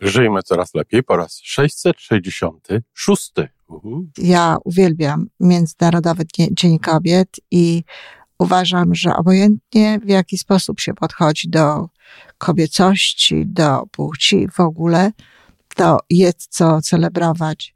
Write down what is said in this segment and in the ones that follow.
Żyjmy coraz lepiej po raz 666. Uhu. Ja uwielbiam Międzynarodowy Dzień Kobiet i uważam, że obojętnie w jaki sposób się podchodzi do kobiecości, do płci w ogóle, to jest co celebrować.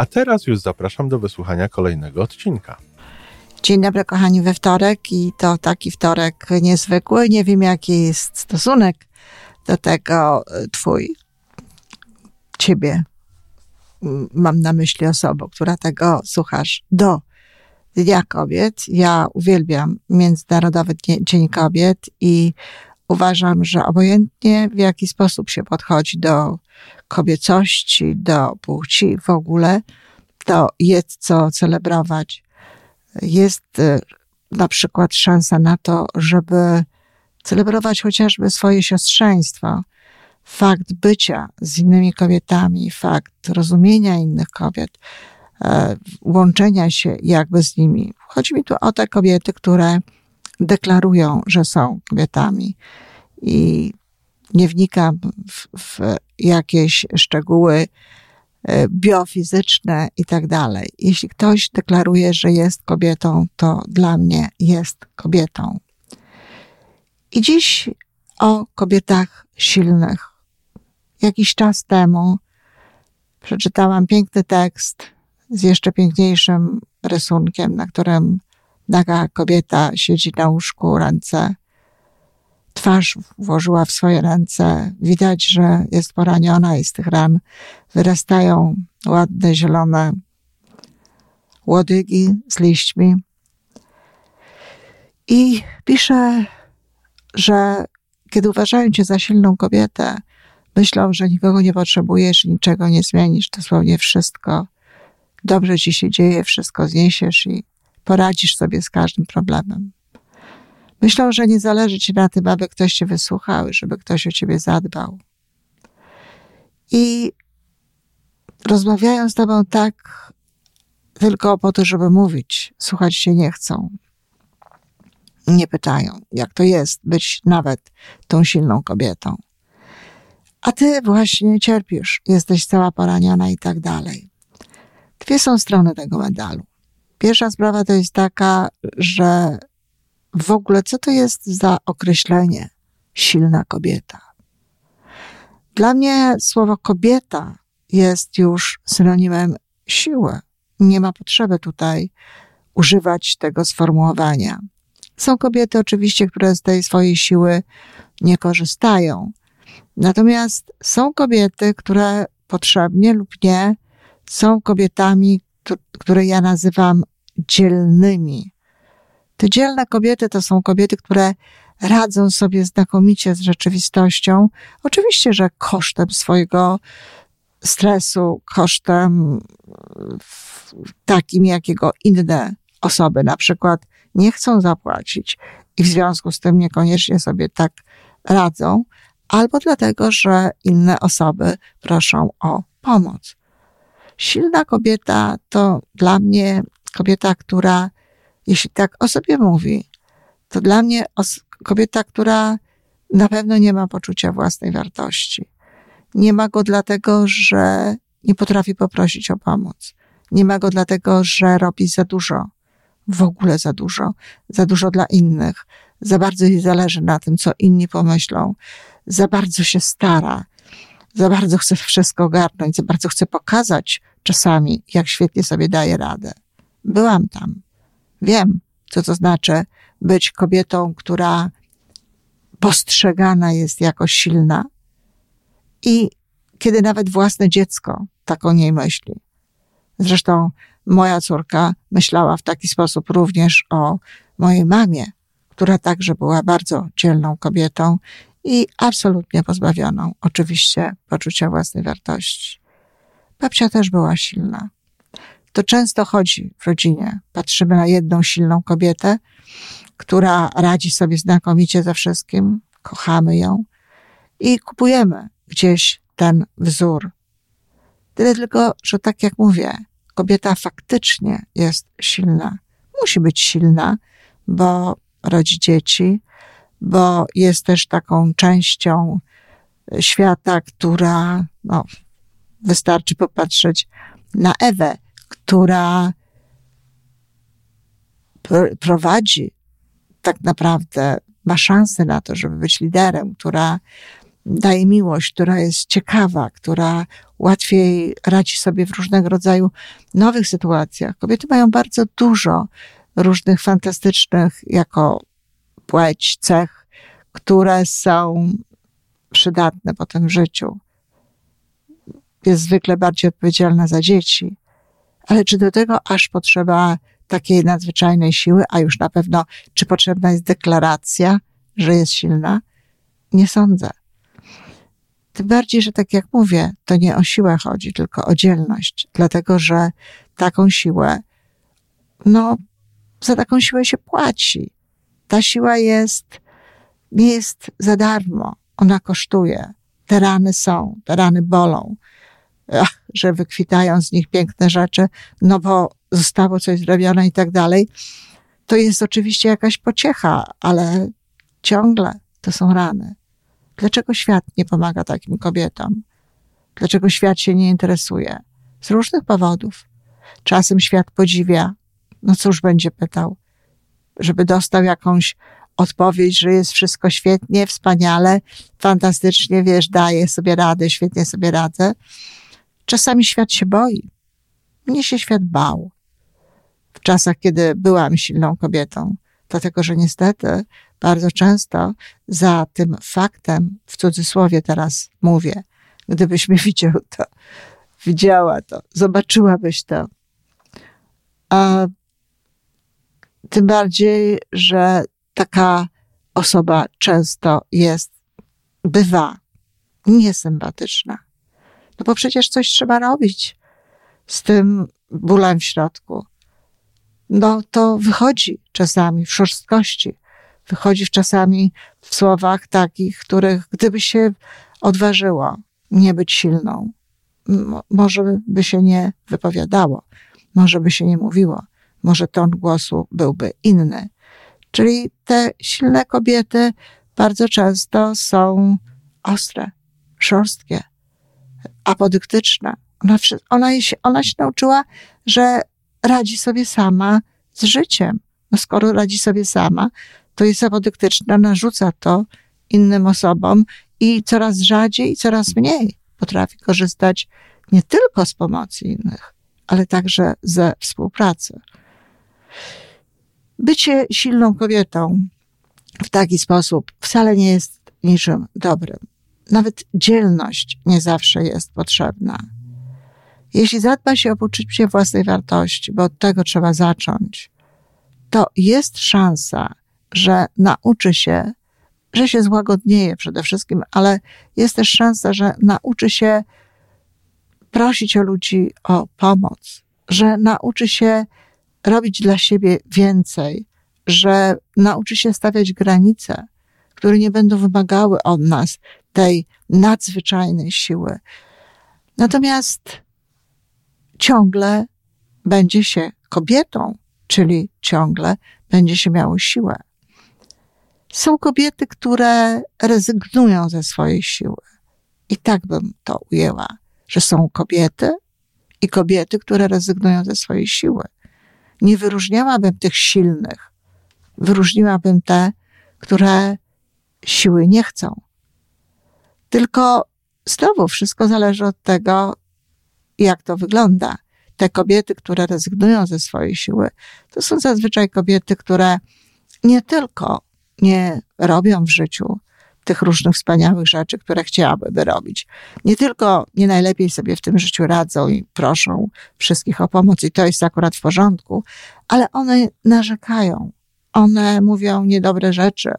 A teraz już zapraszam do wysłuchania kolejnego odcinka. Dzień dobry, kochani, we wtorek i to taki wtorek niezwykły. Nie wiem, jaki jest stosunek do tego e, twój, ciebie. Mam na myśli osobę, która tego słuchasz, do Dnia Kobiet. Ja uwielbiam Międzynarodowy Dzień Kobiet i uważam, że obojętnie w jaki sposób się podchodzi do kobiecości, do płci w ogóle, to jest co celebrować. Jest y, na przykład szansa na to, żeby celebrować chociażby swoje siostrzeństwo, fakt bycia z innymi kobietami, fakt rozumienia innych kobiet, e, łączenia się jakby z nimi. Chodzi mi tu o te kobiety, które deklarują, że są kobietami i nie wnikam w, w jakieś szczegóły e, biofizyczne i tak dalej. Jeśli ktoś deklaruje, że jest kobietą, to dla mnie jest kobietą. I dziś o kobietach silnych. Jakiś czas temu przeczytałam piękny tekst z jeszcze piękniejszym rysunkiem, na którym naga kobieta siedzi na łóżku, ręce twarz włożyła w swoje ręce. Widać, że jest poraniona i z tych ran wyrastają ładne, zielone łodygi z liśćmi. I pisze, że kiedy uważają cię za silną kobietę, myślą, że nikogo nie potrzebujesz niczego nie zmienisz, dosłownie wszystko. Dobrze ci się dzieje, wszystko zniesiesz i poradzisz sobie z każdym problemem. Myślą, że nie zależy ci na tym, aby ktoś cię wysłuchał, żeby ktoś o ciebie zadbał. I rozmawiają z tobą tak tylko po to, żeby mówić. Słuchać się nie chcą. Nie pytają, jak to jest być nawet tą silną kobietą. A ty właśnie cierpisz, jesteś cała poraniona i tak dalej. Dwie są strony tego medalu. Pierwsza sprawa to jest taka, że w ogóle, co to jest za określenie silna kobieta? Dla mnie słowo kobieta jest już synonimem siły. Nie ma potrzeby tutaj używać tego sformułowania. Są kobiety oczywiście, które z tej swojej siły nie korzystają. Natomiast są kobiety, które potrzebnie lub nie są kobietami, które ja nazywam dzielnymi te dzielne kobiety to są kobiety, które radzą sobie znakomicie z rzeczywistością. Oczywiście, że kosztem swojego stresu, kosztem takim, jakiego inne osoby na przykład nie chcą zapłacić i w związku z tym niekoniecznie sobie tak radzą, albo dlatego, że inne osoby proszą o pomoc. Silna kobieta to dla mnie kobieta, która jeśli tak o sobie mówi, to dla mnie kobieta, która na pewno nie ma poczucia własnej wartości. Nie ma go dlatego, że nie potrafi poprosić o pomoc. Nie ma go dlatego, że robi za dużo, w ogóle za dużo, za dużo dla innych. Za bardzo jej zależy na tym, co inni pomyślą. Za bardzo się stara. Za bardzo chce wszystko ogarnąć. Za bardzo chce pokazać czasami, jak świetnie sobie daje radę. Byłam tam. Wiem, co to znaczy być kobietą, która postrzegana jest jako silna. I kiedy nawet własne dziecko tak o niej myśli. Zresztą moja córka myślała w taki sposób również o mojej mamie, która także była bardzo dzielną kobietą i absolutnie pozbawioną oczywiście poczucia własnej wartości. Babcia też była silna. To często chodzi w rodzinie. Patrzymy na jedną silną kobietę, która radzi sobie znakomicie ze wszystkim, kochamy ją i kupujemy gdzieś ten wzór. Tyle tylko, że tak jak mówię, kobieta faktycznie jest silna. Musi być silna, bo rodzi dzieci, bo jest też taką częścią świata, która, no, wystarczy popatrzeć na Ewę, która prowadzi tak naprawdę, ma szansę na to, żeby być liderem, która daje miłość, która jest ciekawa, która łatwiej radzi sobie w różnego rodzaju nowych sytuacjach. Kobiety mają bardzo dużo różnych fantastycznych, jako płeć, cech, które są przydatne potem w życiu. Jest zwykle bardziej odpowiedzialna za dzieci. Ale czy do tego aż potrzeba takiej nadzwyczajnej siły, a już na pewno, czy potrzebna jest deklaracja, że jest silna? Nie sądzę. Tym bardziej, że tak jak mówię, to nie o siłę chodzi, tylko o dzielność, dlatego że taką siłę, no, za taką siłę się płaci. Ta siła jest, nie jest za darmo, ona kosztuje. Te rany są, te rany bolą, Ach, że wykwitają z nich piękne rzeczy, no bo zostało coś zrobione i tak dalej. To jest oczywiście jakaś pociecha, ale ciągle to są rany. Dlaczego świat nie pomaga takim kobietom? Dlaczego świat się nie interesuje? Z różnych powodów. Czasem świat podziwia. No cóż będzie pytał? Żeby dostał jakąś odpowiedź, że jest wszystko świetnie, wspaniale, fantastycznie, wiesz, daję sobie radę, świetnie sobie radzę. Czasami świat się boi. Mnie się świat bał. W czasach, kiedy byłam silną kobietą, dlatego że niestety bardzo często za tym faktem, w cudzysłowie teraz mówię, gdybyś mnie widział to, widziała to, zobaczyłabyś to. A tym bardziej, że taka osoba często jest, bywa niesympatyczna. No bo przecież coś trzeba robić z tym bólem w środku. No to wychodzi czasami w szorstkości, wychodzi czasami w słowach takich, których gdyby się odważyło nie być silną, może by się nie wypowiadało, może by się nie mówiło, może ton głosu byłby inny. Czyli te silne kobiety bardzo często są ostre, szorstkie, apodyktyczne. Ona, ona, się, ona się nauczyła, że radzi sobie sama z życiem. No skoro radzi sobie sama, to jest apodyktyczna, narzuca to innym osobom i coraz rzadziej i coraz mniej potrafi korzystać nie tylko z pomocy innych, ale także ze współpracy. Bycie silną kobietą w taki sposób wcale nie jest niczym dobrym. Nawet dzielność nie zawsze jest potrzebna. Jeśli zadba się o poczucie własnej wartości, bo od tego trzeba zacząć, to jest szansa, że nauczy się, że się złagodnieje przede wszystkim, ale jest też szansa, że nauczy się prosić o ludzi o pomoc, że nauczy się robić dla siebie więcej, że nauczy się stawiać granice, które nie będą wymagały od nas tej nadzwyczajnej siły. Natomiast ciągle będzie się kobietą, czyli ciągle będzie się miało siłę. Są kobiety, które rezygnują ze swojej siły. I tak bym to ujęła, że są kobiety i kobiety, które rezygnują ze swojej siły. Nie wyróżniałabym tych silnych. Wyróżniłabym te, które siły nie chcą. Tylko znowu wszystko zależy od tego, jak to wygląda. Te kobiety, które rezygnują ze swojej siły, to są zazwyczaj kobiety, które nie tylko nie robią w życiu tych różnych wspaniałych rzeczy, które chciałyby robić. Nie tylko nie najlepiej sobie w tym życiu radzą i proszą wszystkich o pomoc, i to jest akurat w porządku, ale one narzekają one mówią niedobre rzeczy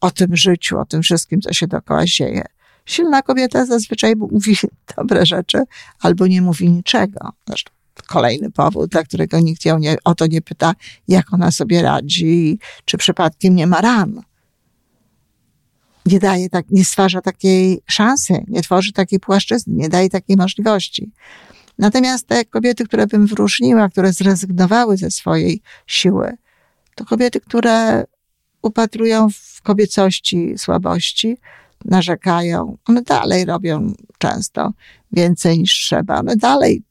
o tym życiu, o tym wszystkim, co się dookoła dzieje. Silna kobieta zazwyczaj mówi dobre rzeczy albo nie mówi niczego. Zresztą kolejny powód, dla którego nikt ją nie, o to nie pyta, jak ona sobie radzi, czy przypadkiem nie ma ran. Nie daje tak, nie stwarza takiej szansy, nie tworzy takiej płaszczyzny, nie daje takiej możliwości. Natomiast te kobiety, które bym wyróżniła, które zrezygnowały ze swojej siły, to kobiety, które upatrują w kobiecości słabości, narzekają. One dalej robią często więcej niż trzeba. One dalej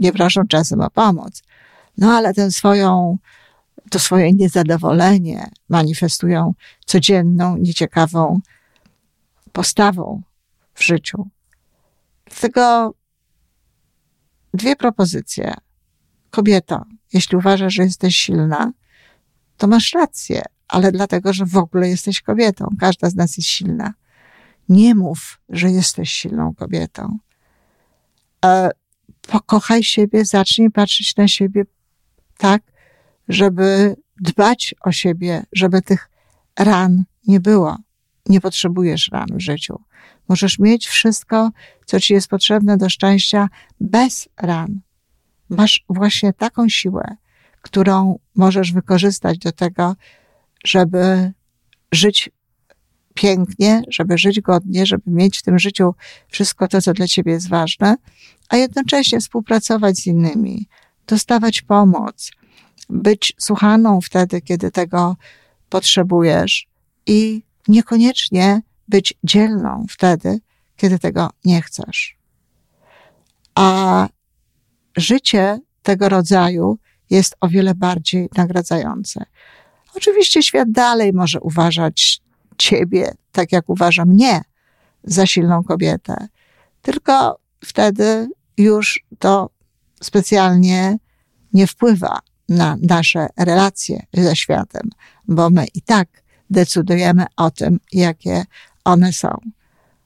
nie proszą czasem o pomoc. No ale tę swoją, to swoje niezadowolenie manifestują codzienną, nieciekawą postawą w życiu. Dlatego dwie propozycje. Kobieto, jeśli uważasz, że jesteś silna, to masz rację, ale dlatego, że w ogóle jesteś kobietą. Każda z nas jest silna. Nie mów, że jesteś silną kobietą. E, pokochaj siebie, zacznij patrzeć na siebie tak, żeby dbać o siebie, żeby tych ran nie było. Nie potrzebujesz ran w życiu. Możesz mieć wszystko, co ci jest potrzebne do szczęścia bez ran. Masz właśnie taką siłę, którą możesz wykorzystać do tego, żeby żyć pięknie, żeby żyć godnie, żeby mieć w tym życiu wszystko to, co dla ciebie jest ważne, a jednocześnie współpracować z innymi, dostawać pomoc, być słuchaną wtedy, kiedy tego potrzebujesz i niekoniecznie być dzielną wtedy, kiedy tego nie chcesz. A życie tego rodzaju jest o wiele bardziej nagradzające. Oczywiście świat dalej może uważać ciebie, tak jak uważa mnie, za silną kobietę. Tylko wtedy już to specjalnie nie wpływa na nasze relacje ze światem, bo my i tak decydujemy o tym, jakie one są.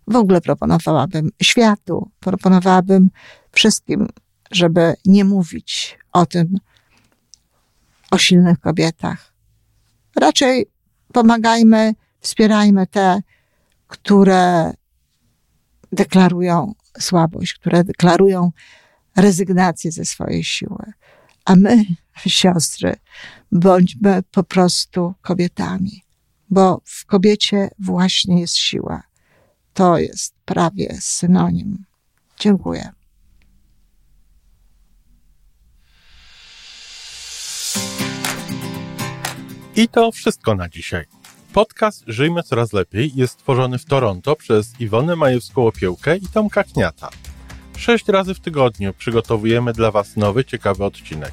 W ogóle proponowałabym światu, proponowałabym wszystkim, żeby nie mówić o tym, o silnych kobietach. Raczej pomagajmy Wspierajmy te, które deklarują słabość, które deklarują rezygnację ze swojej siły. A my, siostry, bądźmy po prostu kobietami, bo w kobiecie właśnie jest siła. To jest prawie synonim. Dziękuję. I to wszystko na dzisiaj. Podcast Żyjmy Coraz Lepiej jest stworzony w Toronto przez Iwonę Majewską-Opiełkę i Tomka Kniata. Sześć razy w tygodniu przygotowujemy dla Was nowy, ciekawy odcinek.